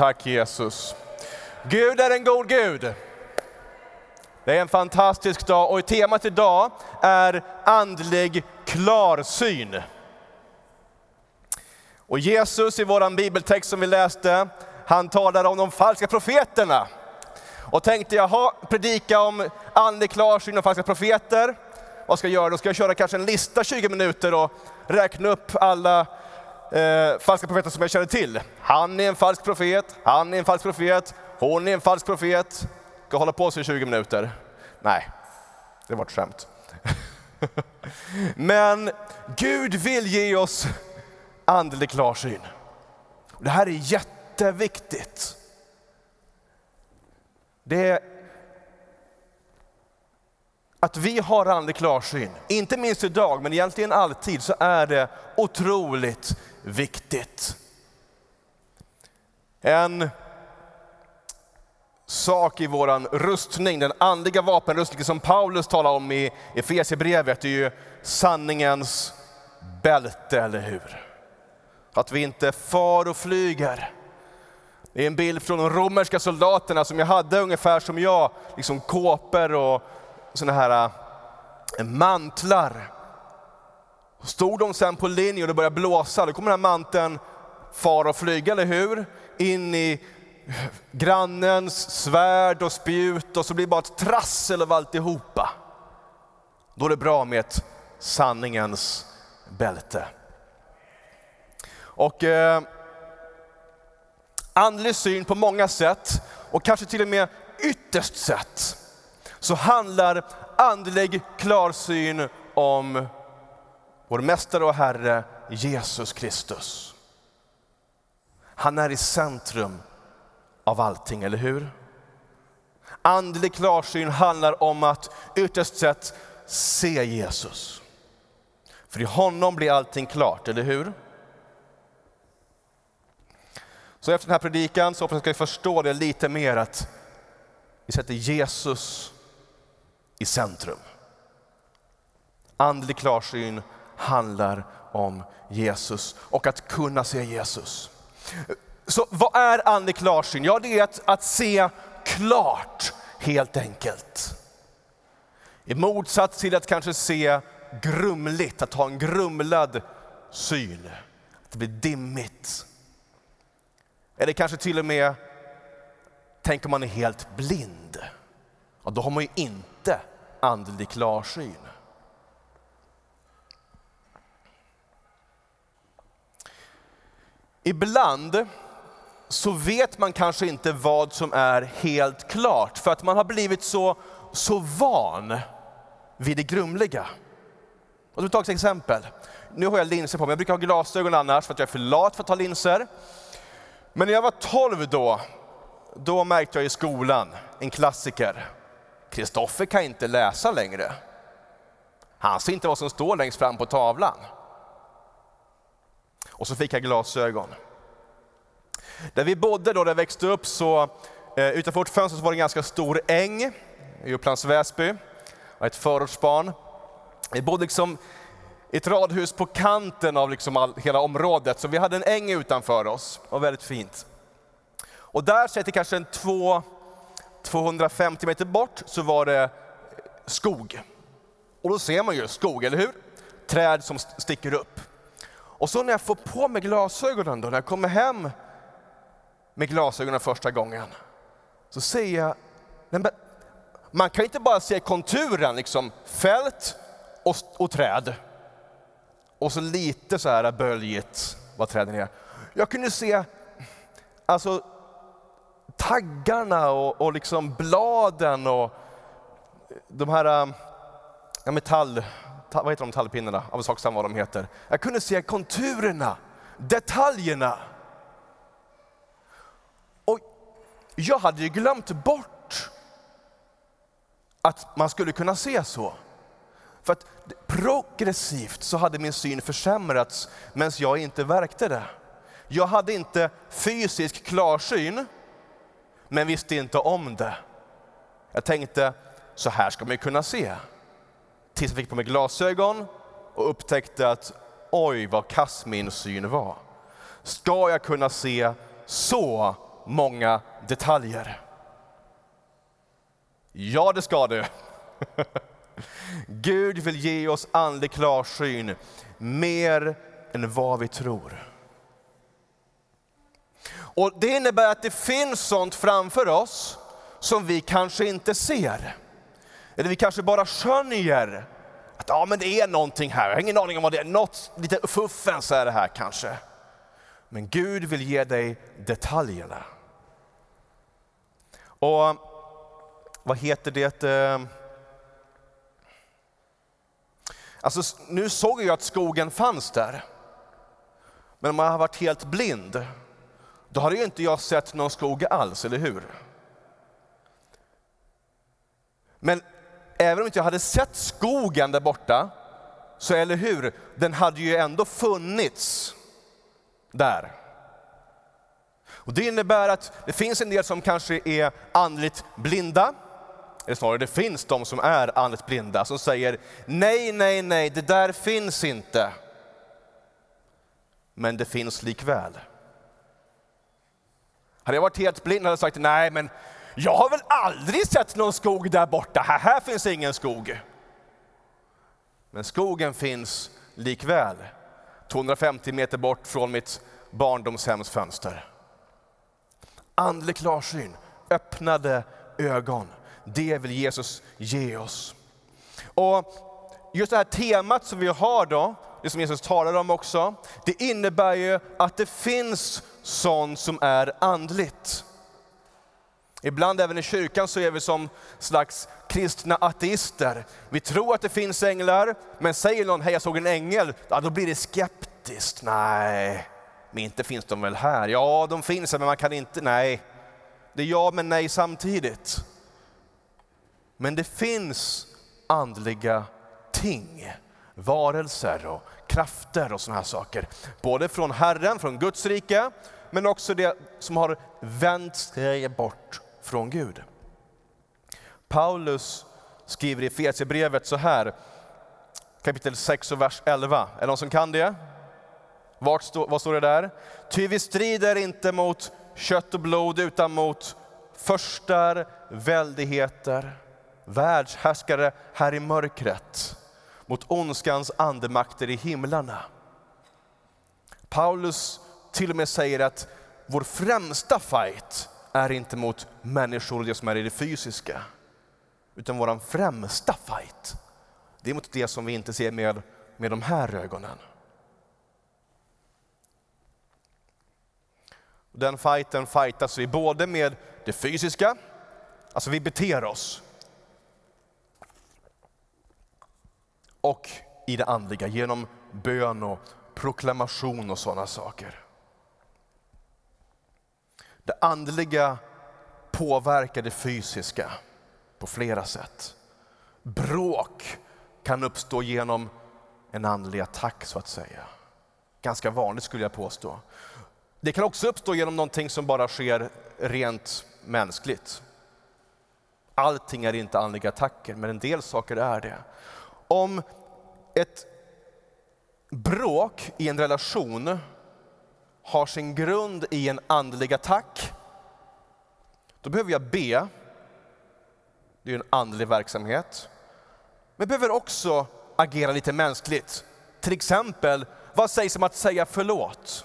Tack Jesus. Gud är en god Gud. Det är en fantastisk dag och temat idag är andlig klarsyn. Och Jesus i vår bibeltext som vi läste, han talade om de falska profeterna. Och tänkte jag predika om andlig klarsyn och falska profeter. Vad ska jag göra? Då ska jag köra kanske en lista 20 minuter och räkna upp alla eh, falska profeter som jag känner till. Han är en falsk profet, han är en falsk profet, hon är en falsk profet. Ska hålla på så i 20 minuter? Nej, det var ett skämt. Men Gud vill ge oss andlig klarsyn. Det här är jätteviktigt. Det att vi har andlig klarsyn, inte minst idag, men egentligen alltid, så är det otroligt viktigt. En sak i våran rustning, den andliga vapenrustningen som Paulus talar om i Efesierbrevet, är ju sanningens bälte, eller hur? Att vi inte far och flyger. Det är en bild från de romerska soldaterna som jag hade ungefär som jag, liksom kåpor och sådana här äh, mantlar. Stod de sen på linje och det började blåsa, då kommer den här manteln fara och flyga, eller hur? In i grannens svärd och spjut och så blir det bara ett trassel av alltihopa. Då är det bra med ett sanningens bälte. Och eh, andlig syn på många sätt och kanske till och med ytterst sätt så handlar andlig klarsyn om vår mästare och Herre Jesus Kristus. Han är i centrum av allting, eller hur? Andlig klarsyn handlar om att ytterst sett se Jesus. För i honom blir allting klart, eller hur? Så efter den här predikan så hoppas jag att ni ska förstå det lite mer att vi sätter Jesus i centrum. Andlig klarsyn handlar om Jesus och att kunna se Jesus. Så vad är andlig klarsyn? Ja, det är att, att se klart helt enkelt. I motsats till att kanske se grumligt, att ha en grumlad syn. Att det blir dimmigt. Eller kanske till och med, tänk om man är helt blind. Ja, då har man ju inte andlig klarsyn. Ibland så vet man kanske inte vad som är helt klart för att man har blivit så, så van vid det grumliga. Och jag tar ett exempel. Nu har jag linser på mig, jag brukar ha glasögon annars för att jag är för lat för att ha linser. Men när jag var 12 då, då märkte jag i skolan, en klassiker, Kristoffer kan inte läsa längre. Han ser inte vad som står längst fram på tavlan. Och så fick jag glasögon. Där vi bodde då, där jag växte upp, så eh, utanför vårt fönster så var det en ganska stor äng i Upplands Väsby. Jag ett förortsbarn. Vi bodde liksom i ett radhus på kanten av liksom all, hela området, så vi hade en äng utanför oss. Det var väldigt fint. Och där, sett kanske en två, 250 meter bort, så var det skog. Och då ser man ju skog, eller hur? Träd som sticker upp. Och så när jag får på mig glasögonen, då, när jag kommer hem med glasögonen första gången, så ser jag, man kan inte bara se konturen, liksom fält och, och träd. Och så lite så här böljigt vad träden är. Jag kunde se alltså, taggarna och, och liksom bladen och de här äh, ja, metall, vad heter de metallpinnarna? Av sak vad de heter. Jag kunde se konturerna, detaljerna. Och jag hade ju glömt bort att man skulle kunna se så. För att progressivt så hade min syn försämrats medan jag inte verkte det. Jag hade inte fysisk klarsyn, men visste inte om det. Jag tänkte, så här ska man ju kunna se. Tills jag fick på mig glasögon och upptäckte att oj vad kass min syn var. Ska jag kunna se så många detaljer. Ja, det ska du. Gud vill ge oss andlig klarsyn mer än vad vi tror. Och Det innebär att det finns sånt framför oss som vi kanske inte ser. Eller vi kanske bara skönjer att ja, men det är någonting här. Jag har ingen aning om vad det är. Något lite fuffens är det här kanske. Men Gud vill ge dig detaljerna. Och vad heter det? Eh, alltså, nu såg jag att skogen fanns där. Men om man har varit helt blind, då hade ju inte jag sett någon skog alls, eller hur? Men även om inte jag hade sett skogen där borta, så eller hur, den hade ju ändå funnits där. Och det innebär att det finns en del som kanske är andligt blinda, eller snarare det finns de som är andligt blinda, som säger nej, nej, nej, det där finns inte. Men det finns likväl. Hade jag varit helt blind hade jag sagt nej, men jag har väl aldrig sett någon skog där borta, här, här finns ingen skog. Men skogen finns likväl, 250 meter bort från mitt barndomshems fönster. Andlig klarsyn, öppnade ögon. Det vill Jesus ge oss. Och just det här temat som vi har då, det som Jesus talar om också, det innebär ju att det finns sånt som är andligt. Ibland även i kyrkan så är vi som slags kristna ateister. Vi tror att det finns änglar, men säger någon hej jag såg en ängel, ja, då blir det skeptiskt. Nej, men inte finns de väl här? Ja, de finns här, men man kan inte, nej. Det är ja men nej samtidigt. Men det finns andliga ting, varelser och krafter och sådana här saker. Både från Herren, från Guds rike, men också det som har vänt sig bort från Gud. Paulus skriver i Efesierbrevet så här, kapitel 6 och vers 11. Är det någon som kan det? Vart stå, vad står det där? Ty vi strider inte mot kött och blod utan mot förstar, väldigheter, världshärskare här i mörkret, mot ondskans andemakter i himlarna. Paulus till och med säger att vår främsta fight är inte mot människor och det som är i det fysiska, utan vår främsta fight, det är mot det som vi inte ser med, med de här ögonen. Den fighten fightas vi både med det fysiska, alltså vi beter oss, och i det andliga genom bön och proklamation och sådana saker. Det andliga påverkar det fysiska på flera sätt. Bråk kan uppstå genom en andlig attack så att säga. Ganska vanligt skulle jag påstå. Det kan också uppstå genom någonting som bara sker rent mänskligt. Allting är inte andliga attacker, men en del saker är det. Om ett bråk i en relation har sin grund i en andlig attack, då behöver jag be. Det är en andlig verksamhet. Men jag behöver också agera lite mänskligt. Till exempel, vad sägs om att säga förlåt?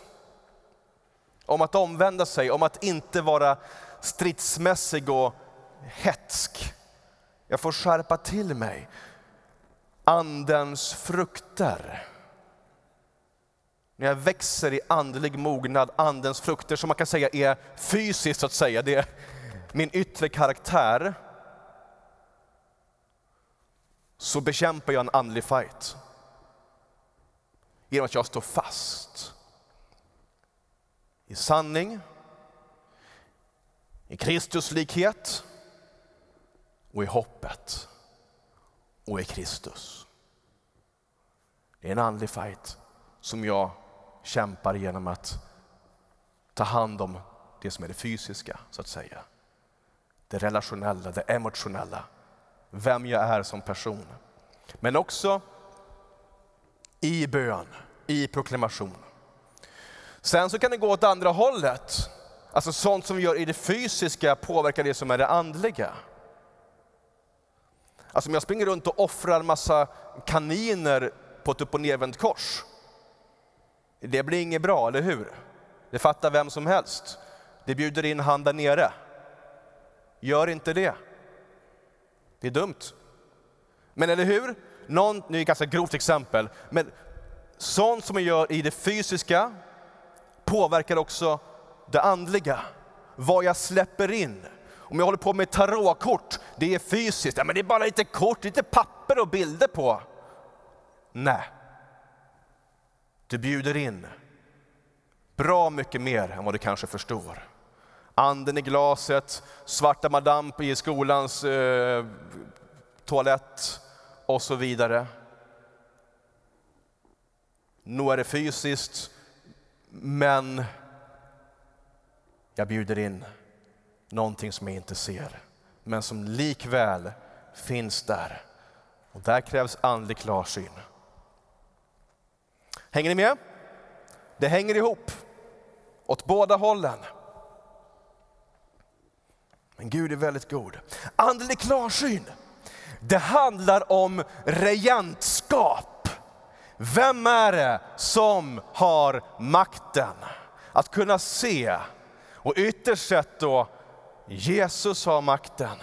Om att omvända sig, om att inte vara stridsmässig och hetsk. Jag får skärpa till mig. Andens frukter. När jag växer i andlig mognad, andens frukter som man kan säga är fysiskt så att säga, det är min yttre karaktär. Så bekämpar jag en andlig fight. Genom att jag står fast i sanning, i Kristuslikhet och i hoppet och är Kristus. Det är en andlig fight som jag kämpar genom att ta hand om det som är det fysiska, så att säga. Det relationella, det emotionella. Vem jag är som person. Men också i bön, i proklamation. Sen så kan det gå åt andra hållet. Alltså sånt som vi gör i det fysiska påverkar det som är det andliga. Alltså om jag springer runt och offrar en massa kaniner på ett upp och nervänt kors. Det blir inget bra, eller hur? Det fattar vem som helst. Det bjuder in han där nere. Gör inte det. Det är dumt. Men eller hur? Någon, nu är ett ganska grovt exempel, men sånt som man gör i det fysiska påverkar också det andliga. Vad jag släpper in. Om jag håller på med tarotkort, det är fysiskt. Ja, men det är bara lite kort, lite papper och bilder på. Nej. Du bjuder in bra mycket mer än vad du kanske förstår. Anden i glaset, svarta madame i skolans eh, toalett och så vidare. Nog är det fysiskt, men jag bjuder in någonting som jag inte ser, men som likväl finns där. Och där krävs andlig klarsyn. Hänger ni med? Det hänger ihop åt båda hållen. Men Gud är väldigt god. Andlig klarsyn, det handlar om regentskap. Vem är det som har makten att kunna se? Och ytterst sett då, Jesus har makten.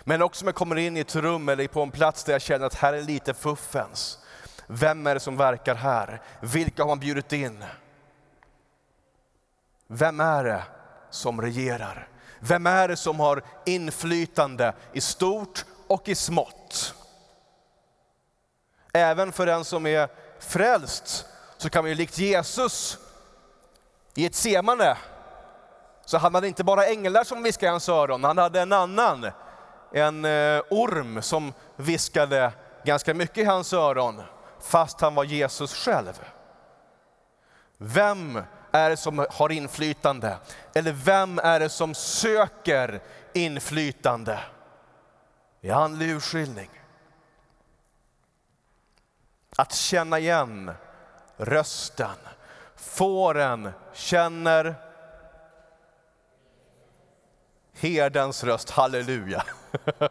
Men också om jag kommer in i ett rum eller på en plats där jag känner att här är lite fuffens. Vem är det som verkar här? Vilka har man bjudit in? Vem är det som regerar? Vem är det som har inflytande i stort och i smått? Även för den som är frälst så kan man ju likt Jesus i ett semane så hade han inte bara änglar som viskade i hans öron, han hade en annan, en eh, orm som viskade ganska mycket i hans öron, fast han var Jesus själv. Vem är det som har inflytande? Eller vem är det som söker inflytande? I andlig urskiljning. Att känna igen rösten. Fåren känner herdens röst, halleluja.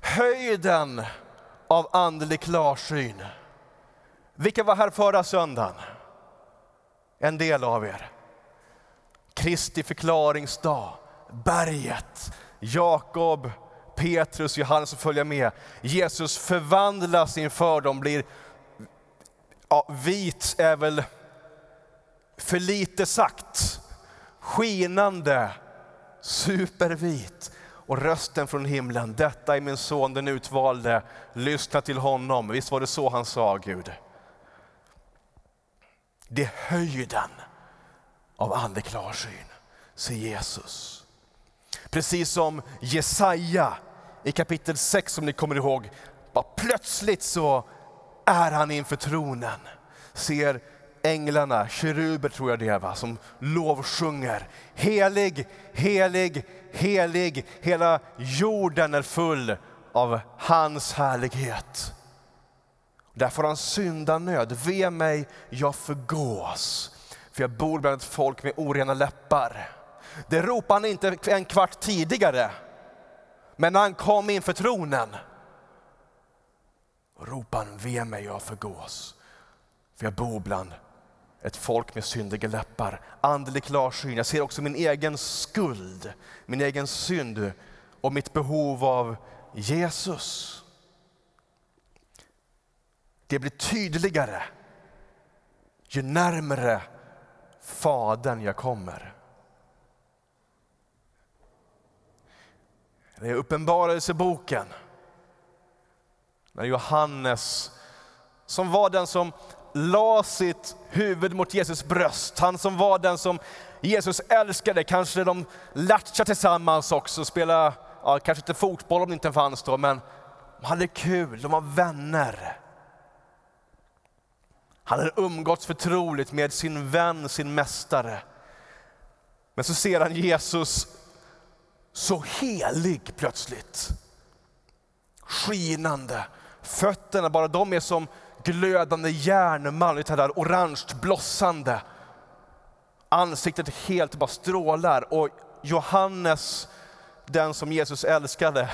Höjden av andlig klarsyn. Vilka var här förra söndagen? En del av er. Kristi förklaringsdag, berget, Jakob, Petrus, Johannes och följer med. Jesus förvandlas inför dem, blir ja, vit är väl för lite sagt. Skinande, supervit. Och rösten från himlen, detta är min son den utvalde, lyssna till honom. Visst var det så han sa Gud? Det är höjden av andlig klarsyn, säger Jesus. Precis som Jesaja i kapitel 6 som ni kommer ihåg, bara plötsligt så är han inför tronen. Ser änglarna, keruber tror jag det är, som lovsjunger. Helig, helig, helig. Hela jorden är full av hans härlighet. Där får han syndanöd. Ve mig, jag förgås. För jag bor bland ett folk med orena läppar. Det ropade han inte en kvart tidigare. Men när han kom inför tronen ropade han, ve mig, jag förgås. För jag bor bland ett folk med syndiga läppar. Andlig klarsyn. Jag ser också min egen skuld, min egen synd och mitt behov av Jesus. Det blir tydligare ju närmre Fadern jag kommer. Det är Uppenbarelseboken. När Johannes, som var den som la sitt huvud mot Jesus bröst, han som var den som Jesus älskade, kanske de latchade tillsammans också, spelade, ja, kanske inte fotboll om det inte fanns då, men de hade kul, de var vänner. Han hade umgåtts förtroligt med sin vän, sin mästare. Men så ser han Jesus så helig plötsligt. Skinande. Fötterna, bara de är som glödande järnmalm, det här orange blossande. Ansiktet helt bara strålar och Johannes, den som Jesus älskade,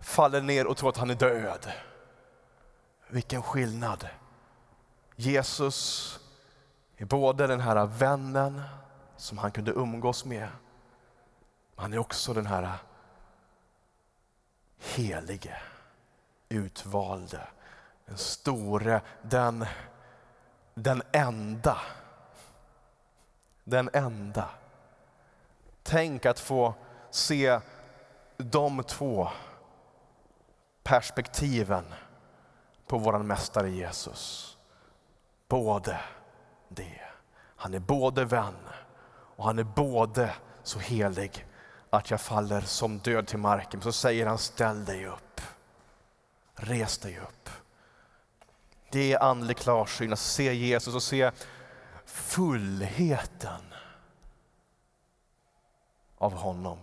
faller ner och tror att han är död. Vilken skillnad. Jesus är både den här vännen som han kunde umgås med, men han är också den här helige, utvalde, den store, den, den enda. Den enda. Tänk att få se de två perspektiven på vår mästare Jesus. Både det. Han är både vän och han är både så helig att jag faller som död till marken. Så säger han ställ dig upp. Res dig upp. Det är andlig klarsyn att se Jesus och se fullheten av honom.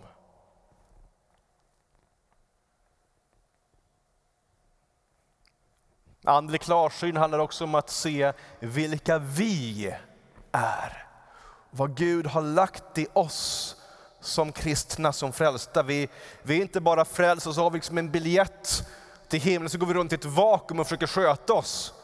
Andlig klarsyn handlar också om att se vilka vi är. Vad Gud har lagt i oss som kristna, som frälsta. Vi, vi är inte bara frälsta så har vi liksom en biljett till himlen så går vi runt i ett vakuum och försöker sköta oss.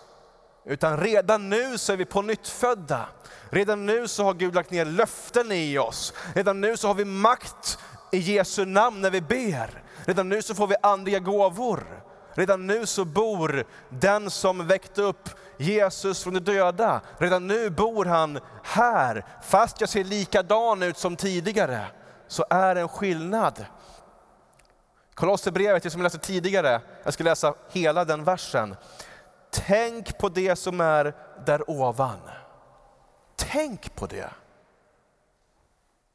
Utan redan nu så är vi på nytt födda. Redan nu så har Gud lagt ner löften i oss. Redan nu så har vi makt i Jesu namn när vi ber. Redan nu så får vi andliga gåvor. Redan nu så bor den som väckte upp Jesus från de döda. Redan nu bor han här. Fast jag ser likadan ut som tidigare så är det en skillnad. Kolosserbrevet, som jag läste tidigare, jag ska läsa hela den versen. Tänk på det som är där ovan. Tänk på det.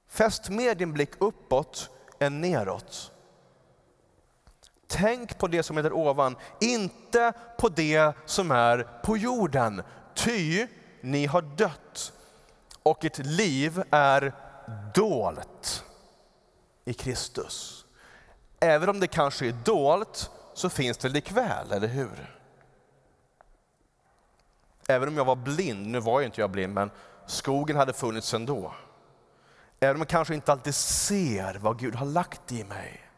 Fäst mer din blick uppåt än neråt. Tänk på det som är där ovan, inte på det som är på jorden. Ty ni har dött och ert liv är dolt i Kristus. Även om det kanske är dolt så finns det likväl, eller hur? Även om jag var blind, nu var ju inte jag blind, men skogen hade funnits ändå. Även om jag kanske inte alltid ser vad Gud har lagt i mig,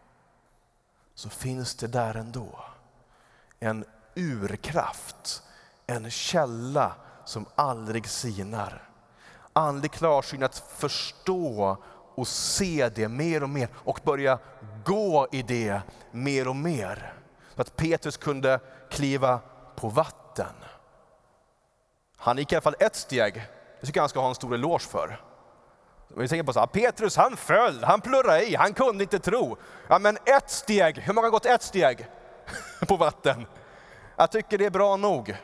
så finns det där ändå. En urkraft, en källa som aldrig sinar. Andlig klarsyn att förstå och se det mer och mer och börja gå i det mer och mer. Så att Petrus kunde kliva på vatten. Han gick i alla fall ett steg, det tycker jag han ska ha en stor eloge för. Vi tänker på så här, Petrus han föll, han plurrade i, han kunde inte tro. Ja men ett steg, hur många har gått ett steg på vatten? Jag tycker det är bra nog.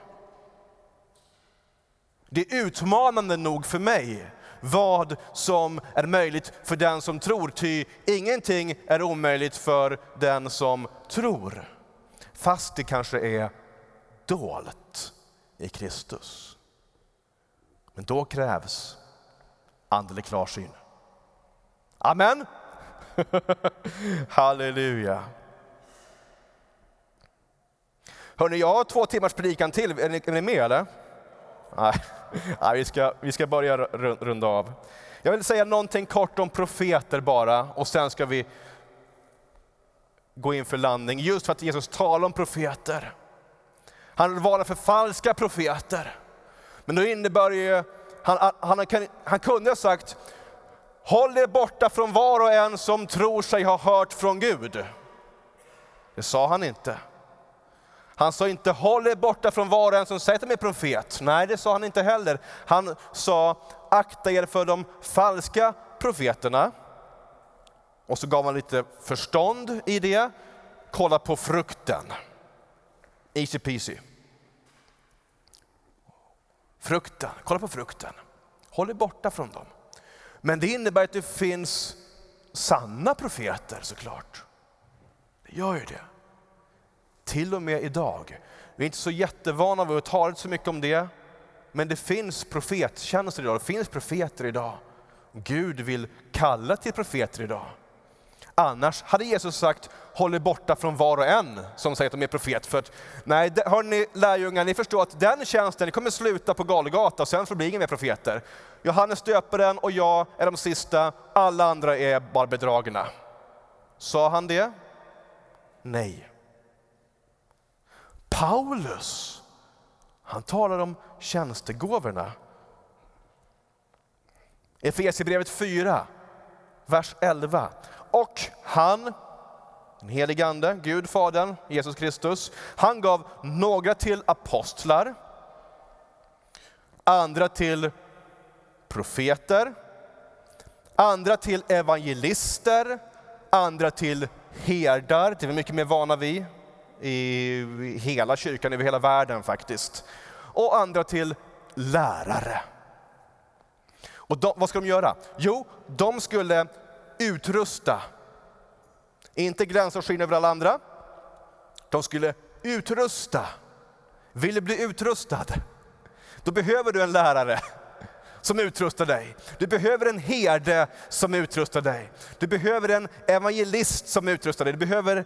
Det är utmanande nog för mig vad som är möjligt för den som tror. Ty ingenting är omöjligt för den som tror. Fast det kanske är dolt i Kristus. Men då krävs andlig klarsyn. Amen. Halleluja. Hörni, jag har två timmars predikan till. Är ni, är ni med eller? Nej, ja, vi, ska, vi ska börja runda av. Jag vill säga någonting kort om profeter bara och sen ska vi gå in för landning. Just för att Jesus talar om profeter. Han varnar för falska profeter. Men då innebär det ju, han, han, han, han kunde ha sagt, håll er borta från var och en som tror sig ha hört från Gud. Det sa han inte. Han sa inte håll er borta från var och en som säger att de är profet. Nej, det sa han inte heller. Han sa akta er för de falska profeterna. Och så gav han lite förstånd i det. Kolla på frukten. Easy peasy. Frukten, kolla på frukten. Håll er borta från dem. Men det innebär att det finns sanna profeter såklart. Det gör ju det. Till och med idag. Vi är inte så jättevana vid att tala så mycket om det. Men det finns profettjänster idag, det finns profeter idag. Gud vill kalla till profeter idag. Annars hade Jesus sagt, håll er borta från var och en som säger att de är profet. För att, nej, hörni lärjungar, ni förstår att den tjänsten kommer sluta på Galgata och sen så blir det inga mer profeter. Johannes döparen och jag är de sista, alla andra är bara bedragna. Sa han det? Nej. Paulus, han talar om tjänstegåvorna. Efesierbrevet 4, vers 11. Och han, den helige Ande, Gud Fadern, Jesus Kristus, han gav några till apostlar, andra till profeter, andra till evangelister, andra till herdar, det är vi mycket mer vana vid i hela kyrkan, över hela världen faktiskt. Och andra till lärare. Och de, vad ska de göra? Jo, de skulle utrusta. Inte glänsa och skina över alla andra. De skulle utrusta. Vill du bli utrustad? Då behöver du en lärare som utrustar dig. Du behöver en herde som utrustar dig. Du behöver en evangelist som utrustar dig. Du behöver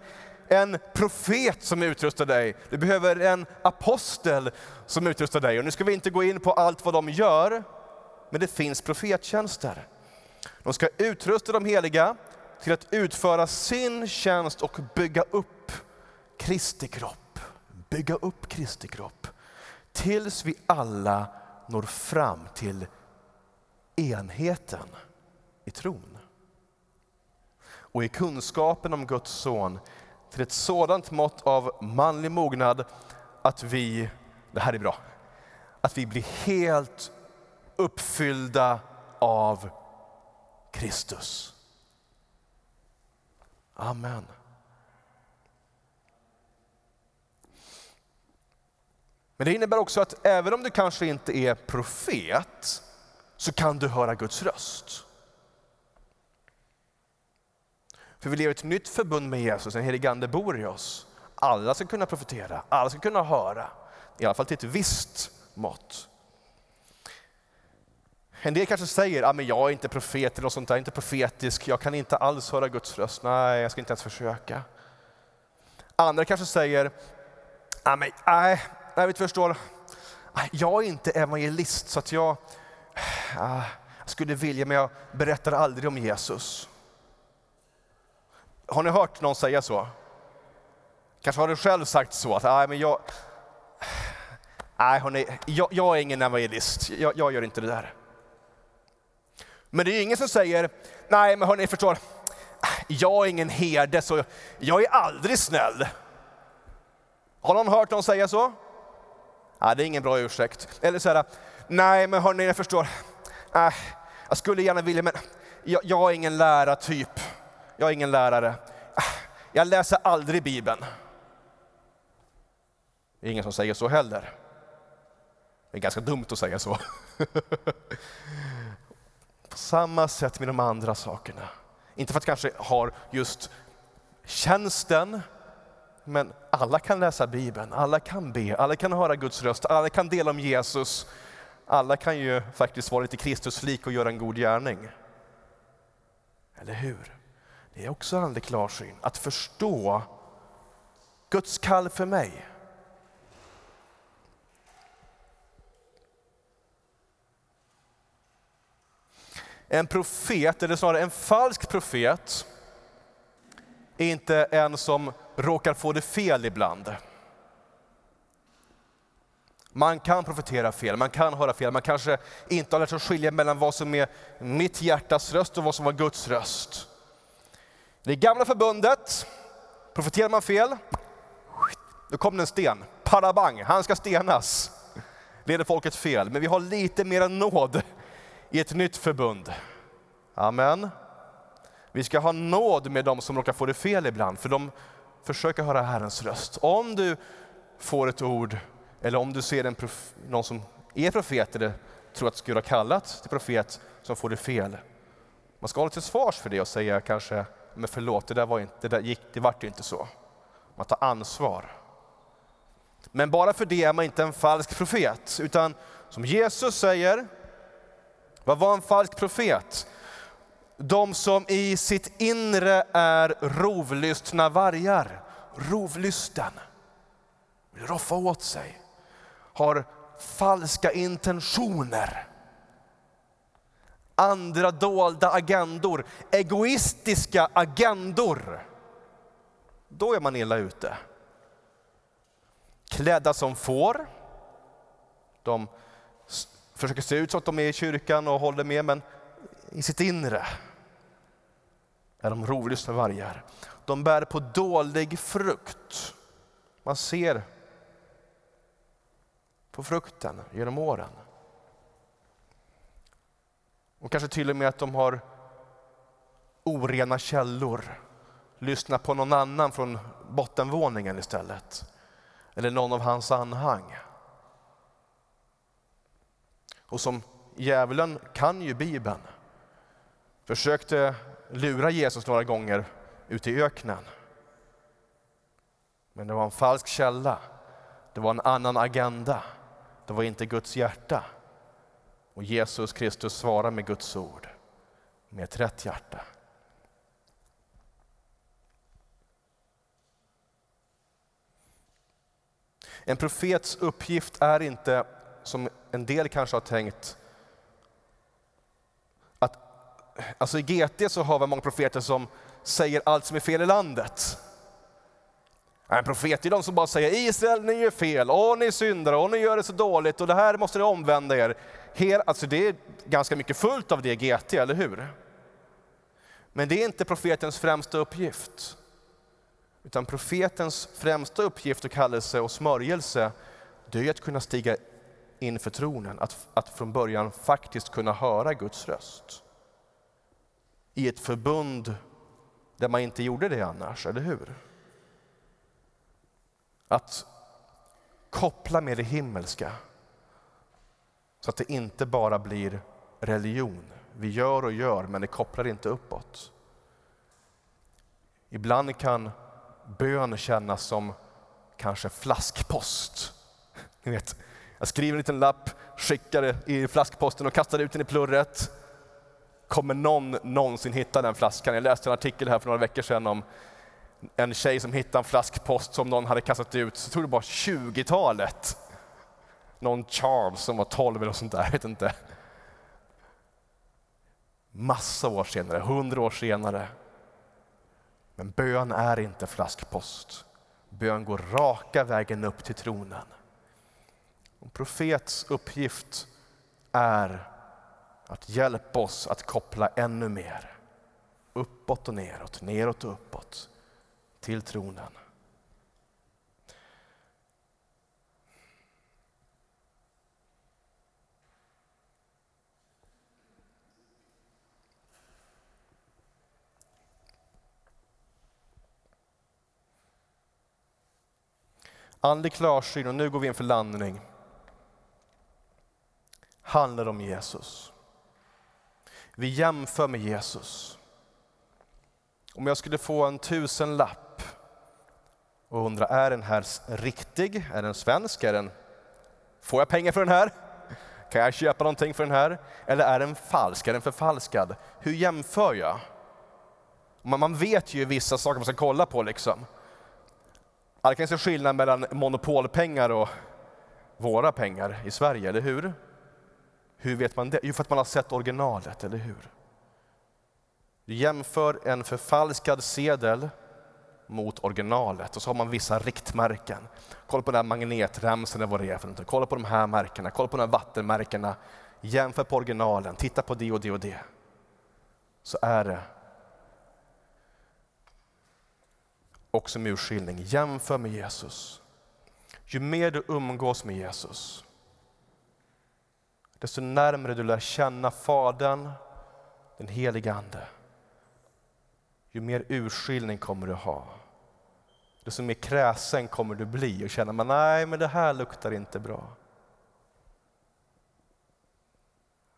en profet som utrustar dig. Du behöver en apostel som utrustar dig. Och nu ska vi inte gå in på allt vad de gör, men det finns profettjänster. De ska utrusta de heliga till att utföra sin tjänst och bygga upp Kristi kropp. Bygga upp Kristi kropp. Tills vi alla når fram till enheten i tron. Och i kunskapen om Guds son till ett sådant mått av manlig mognad att vi, det här är bra, att vi blir helt uppfyllda av Kristus. Amen. Men det innebär också att även om du kanske inte är profet så kan du höra Guds röst. För vi lever i ett nytt förbund med Jesus, en helig ande bor i oss. Alla ska kunna profetera, alla ska kunna höra. I alla fall till ett visst mått. En del kanske säger, ah, men jag är inte profet eller något sånt där, inte profetisk, jag kan inte alls höra Guds röst. Nej, jag ska inte ens försöka. Andra kanske säger, ah, men, nej, jag vi förstår, ah, jag är inte evangelist så att jag, ah, jag skulle vilja men jag berättar aldrig om Jesus. Har ni hört någon säga så? Kanske har du själv sagt så, att nej, men jag, nej, hörni, jag, jag är ingen evangelist, jag, jag gör inte det där. Men det är ingen som säger, nej men hörni, förstår, jag är ingen herde så jag är aldrig snäll. Har någon hört någon säga så? Nej, det är ingen bra ursäkt. Eller så här, nej men hörni, jag förstår, nej, jag skulle gärna vilja men jag, jag är ingen lärartyp. Jag är ingen lärare. Ah, jag läser aldrig Bibeln. Det är ingen som säger så heller. Det är ganska dumt att säga så. På samma sätt med de andra sakerna. Inte för att kanske har just tjänsten, men alla kan läsa Bibeln, alla kan be, alla kan höra Guds röst, alla kan dela om Jesus. Alla kan ju faktiskt vara lite Kristuslik och göra en god gärning. Eller hur? Det är också andlig klarsyn, att förstå Guds kall för mig. En profet, eller snarare en falsk profet, är inte en som råkar få det fel ibland. Man kan profetera fel, man kan höra fel, man kanske inte har lärt sig skilja mellan vad som är mitt hjärtas röst och vad som var Guds röst. Det gamla förbundet, profeterar man fel, då kom det en sten. Parabang, han ska stenas. Leder folket fel. Men vi har lite mer nåd i ett nytt förbund. Amen. Vi ska ha nåd med dem som råkar få det fel ibland, för de försöker höra Herrens röst. Om du får ett ord, eller om du ser en prof, någon som är profet eller tror att Gud har kallat till profet som får det fel. Man ska hålla till svars för det och säga kanske, men förlåt, det där, var inte, det där gick, det vart ju inte så. Man tar ansvar. Men bara för det är man inte en falsk profet, utan som Jesus säger, vad var en falsk profet? De som i sitt inre är rovlystna vargar. Rovlysten. Vill roffa åt sig. Har falska intentioner. Andra dolda agendor. Egoistiska agendor. Då är man illa ute. Klädda som får. De försöker se ut som att de är i kyrkan och håller med, men i sitt inre är de rovlystna vargar. De bär på dålig frukt. Man ser på frukten genom åren. Och kanske till och med att de har orena källor. Lyssna på någon annan från bottenvåningen istället. Eller någon av hans anhang. Och som djävulen kan ju Bibeln. Försökte lura Jesus några gånger ute i öknen. Men det var en falsk källa. Det var en annan agenda. Det var inte Guds hjärta. Och Jesus Kristus svarar med Guds ord, med ett rätt hjärta. En profets uppgift är inte, som en del kanske har tänkt, att alltså i GT så har vi många profeter som säger allt som är fel i landet. En profet är de som bara säger Israel, ni gör fel, och ni syndar och ni gör det så dåligt och det här måste ni omvända er. Hel, alltså det är ganska mycket fullt av det i GT, eller hur? Men det är inte profetens främsta uppgift. Utan profetens främsta uppgift och kallelse och smörjelse, det är att kunna stiga in för tronen, att, att från början faktiskt kunna höra Guds röst. I ett förbund där man inte gjorde det annars, eller hur? Att koppla med det himmelska. Så att det inte bara blir religion. Vi gör och gör, men det kopplar inte uppåt. Ibland kan bön kännas som kanske flaskpost. Ni vet, jag skriver en liten lapp, skickar det i flaskposten och kastar ut den i plurret. Kommer någon någonsin hitta den flaskan? Jag läste en artikel här för några veckor sedan om en tjej som hittade en flaskpost som någon hade kastat ut, så tror det var 20-talet. Någon Charles som var 12 eller sånt där, jag vet inte. Massa år senare, hundra år senare. Men bön är inte flaskpost. Bön går raka vägen upp till tronen. En profets uppgift är att hjälpa oss att koppla ännu mer. Uppåt och neråt, neråt och uppåt till tronen. Andlig klarsyn, och nu går vi in för landning, handlar om Jesus. Vi jämför med Jesus. Om jag skulle få en tusenlapp och undrar, är den här riktig? Är den svensk? Är den, får jag pengar för den här? Kan jag köpa någonting för den här? Eller är den falsk? Är den förfalskad? Hur jämför jag? Man vet ju vissa saker man ska kolla på. liksom. Det kan se skillnad mellan monopolpengar och våra pengar i Sverige, eller hur? Hur vet man det? Jo, för att man har sett originalet, eller hur? Du jämför en förfalskad sedel mot originalet och så har man vissa riktmärken. Kolla på den här magnetremsen eller vad det är för något. Kolla på de här märkena, kolla på de här vattenmärkena. Jämför på originalen, titta på det och det och det. Så är det också med urskiljning. Jämför med Jesus. Ju mer du umgås med Jesus, desto närmare du lär känna Fadern, den helige Ande, ju mer urskiljning kommer du ha desto mer kräsen kommer du bli och känna, nej men det här luktar inte bra.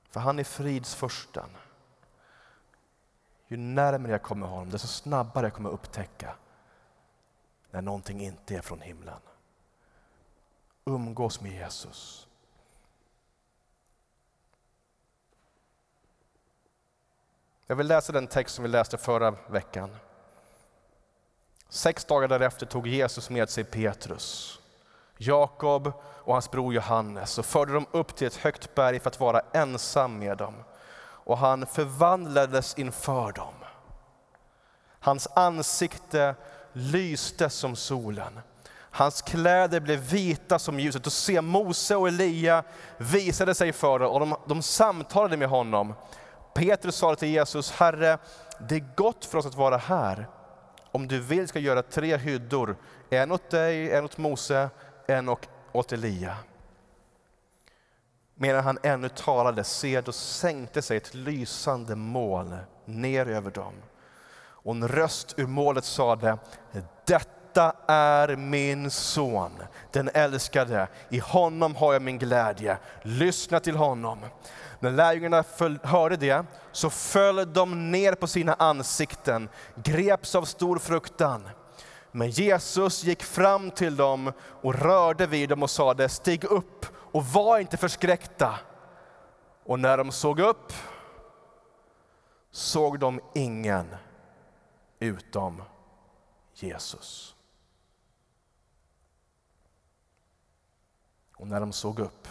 För han är fridsförsten. Ju närmare jag kommer honom, desto snabbare jag kommer upptäcka när någonting inte är från himlen. Umgås med Jesus. Jag vill läsa den text som vi läste förra veckan. Sex dagar därefter tog Jesus med sig Petrus, Jakob och hans bror Johannes och förde dem upp till ett högt berg för att vara ensam med dem. Och han förvandlades inför dem. Hans ansikte lyste som solen. Hans kläder blev vita som ljuset och se Mose och Elia visade sig för dem och de, de samtalade med honom. Petrus sa till Jesus, Herre, det är gott för oss att vara här. Om du vill ska göra tre hyddor, en åt dig, en åt Mose, en åt Elia. Medan han ännu talade, se, då sänkte sig ett lysande moln ner över dem. Och en röst ur målet sade, detta är min son, den älskade. I honom har jag min glädje. Lyssna till honom. När lärjungarna hörde det så föll de ner på sina ansikten, greps av stor fruktan. Men Jesus gick fram till dem och rörde vid dem och sade, stig upp och var inte förskräckta. Och när de såg upp såg de ingen utom Jesus. Och när de såg upp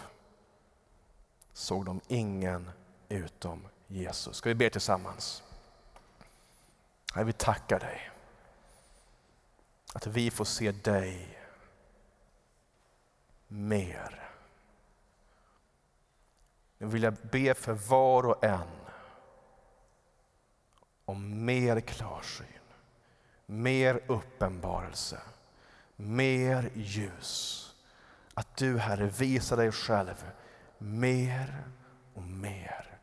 såg de ingen utom Jesus. Ska vi be tillsammans? Herre, vi tackar dig att vi får se dig mer. Nu vill jag be för var och en om mer klarsyn, mer uppenbarelse, mer ljus. Att du Herre visar dig själv mer och mer.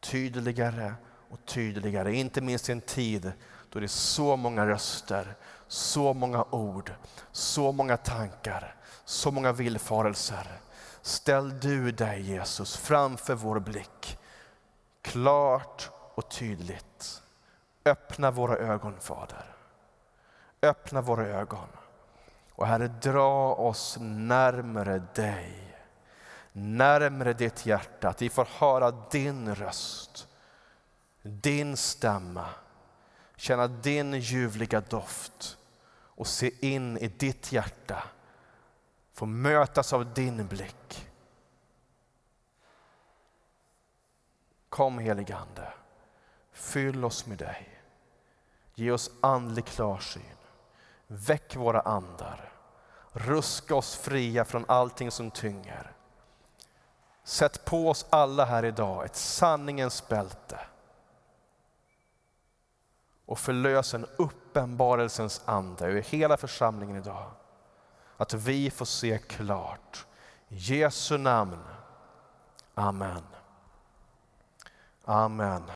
Tydligare och tydligare, inte minst i en tid då det är så många röster, så många ord, så många tankar, så många villfarelser. Ställ du dig Jesus framför vår blick, klart och tydligt. Öppna våra ögon Fader. Öppna våra ögon. Och Herre, dra oss närmare dig närmare ditt hjärta, att vi får höra din röst, din stämma, känna din ljuvliga doft och se in i ditt hjärta, få mötas av din blick. Kom heligande, fyll oss med dig. Ge oss andlig klarsyn. Väck våra andar. Ruska oss fria från allting som tynger. Sätt på oss alla här idag ett sanningens bälte och förlös en uppenbarelsens ande över hela församlingen idag. Att vi får se klart. I Jesu namn. Amen. Amen.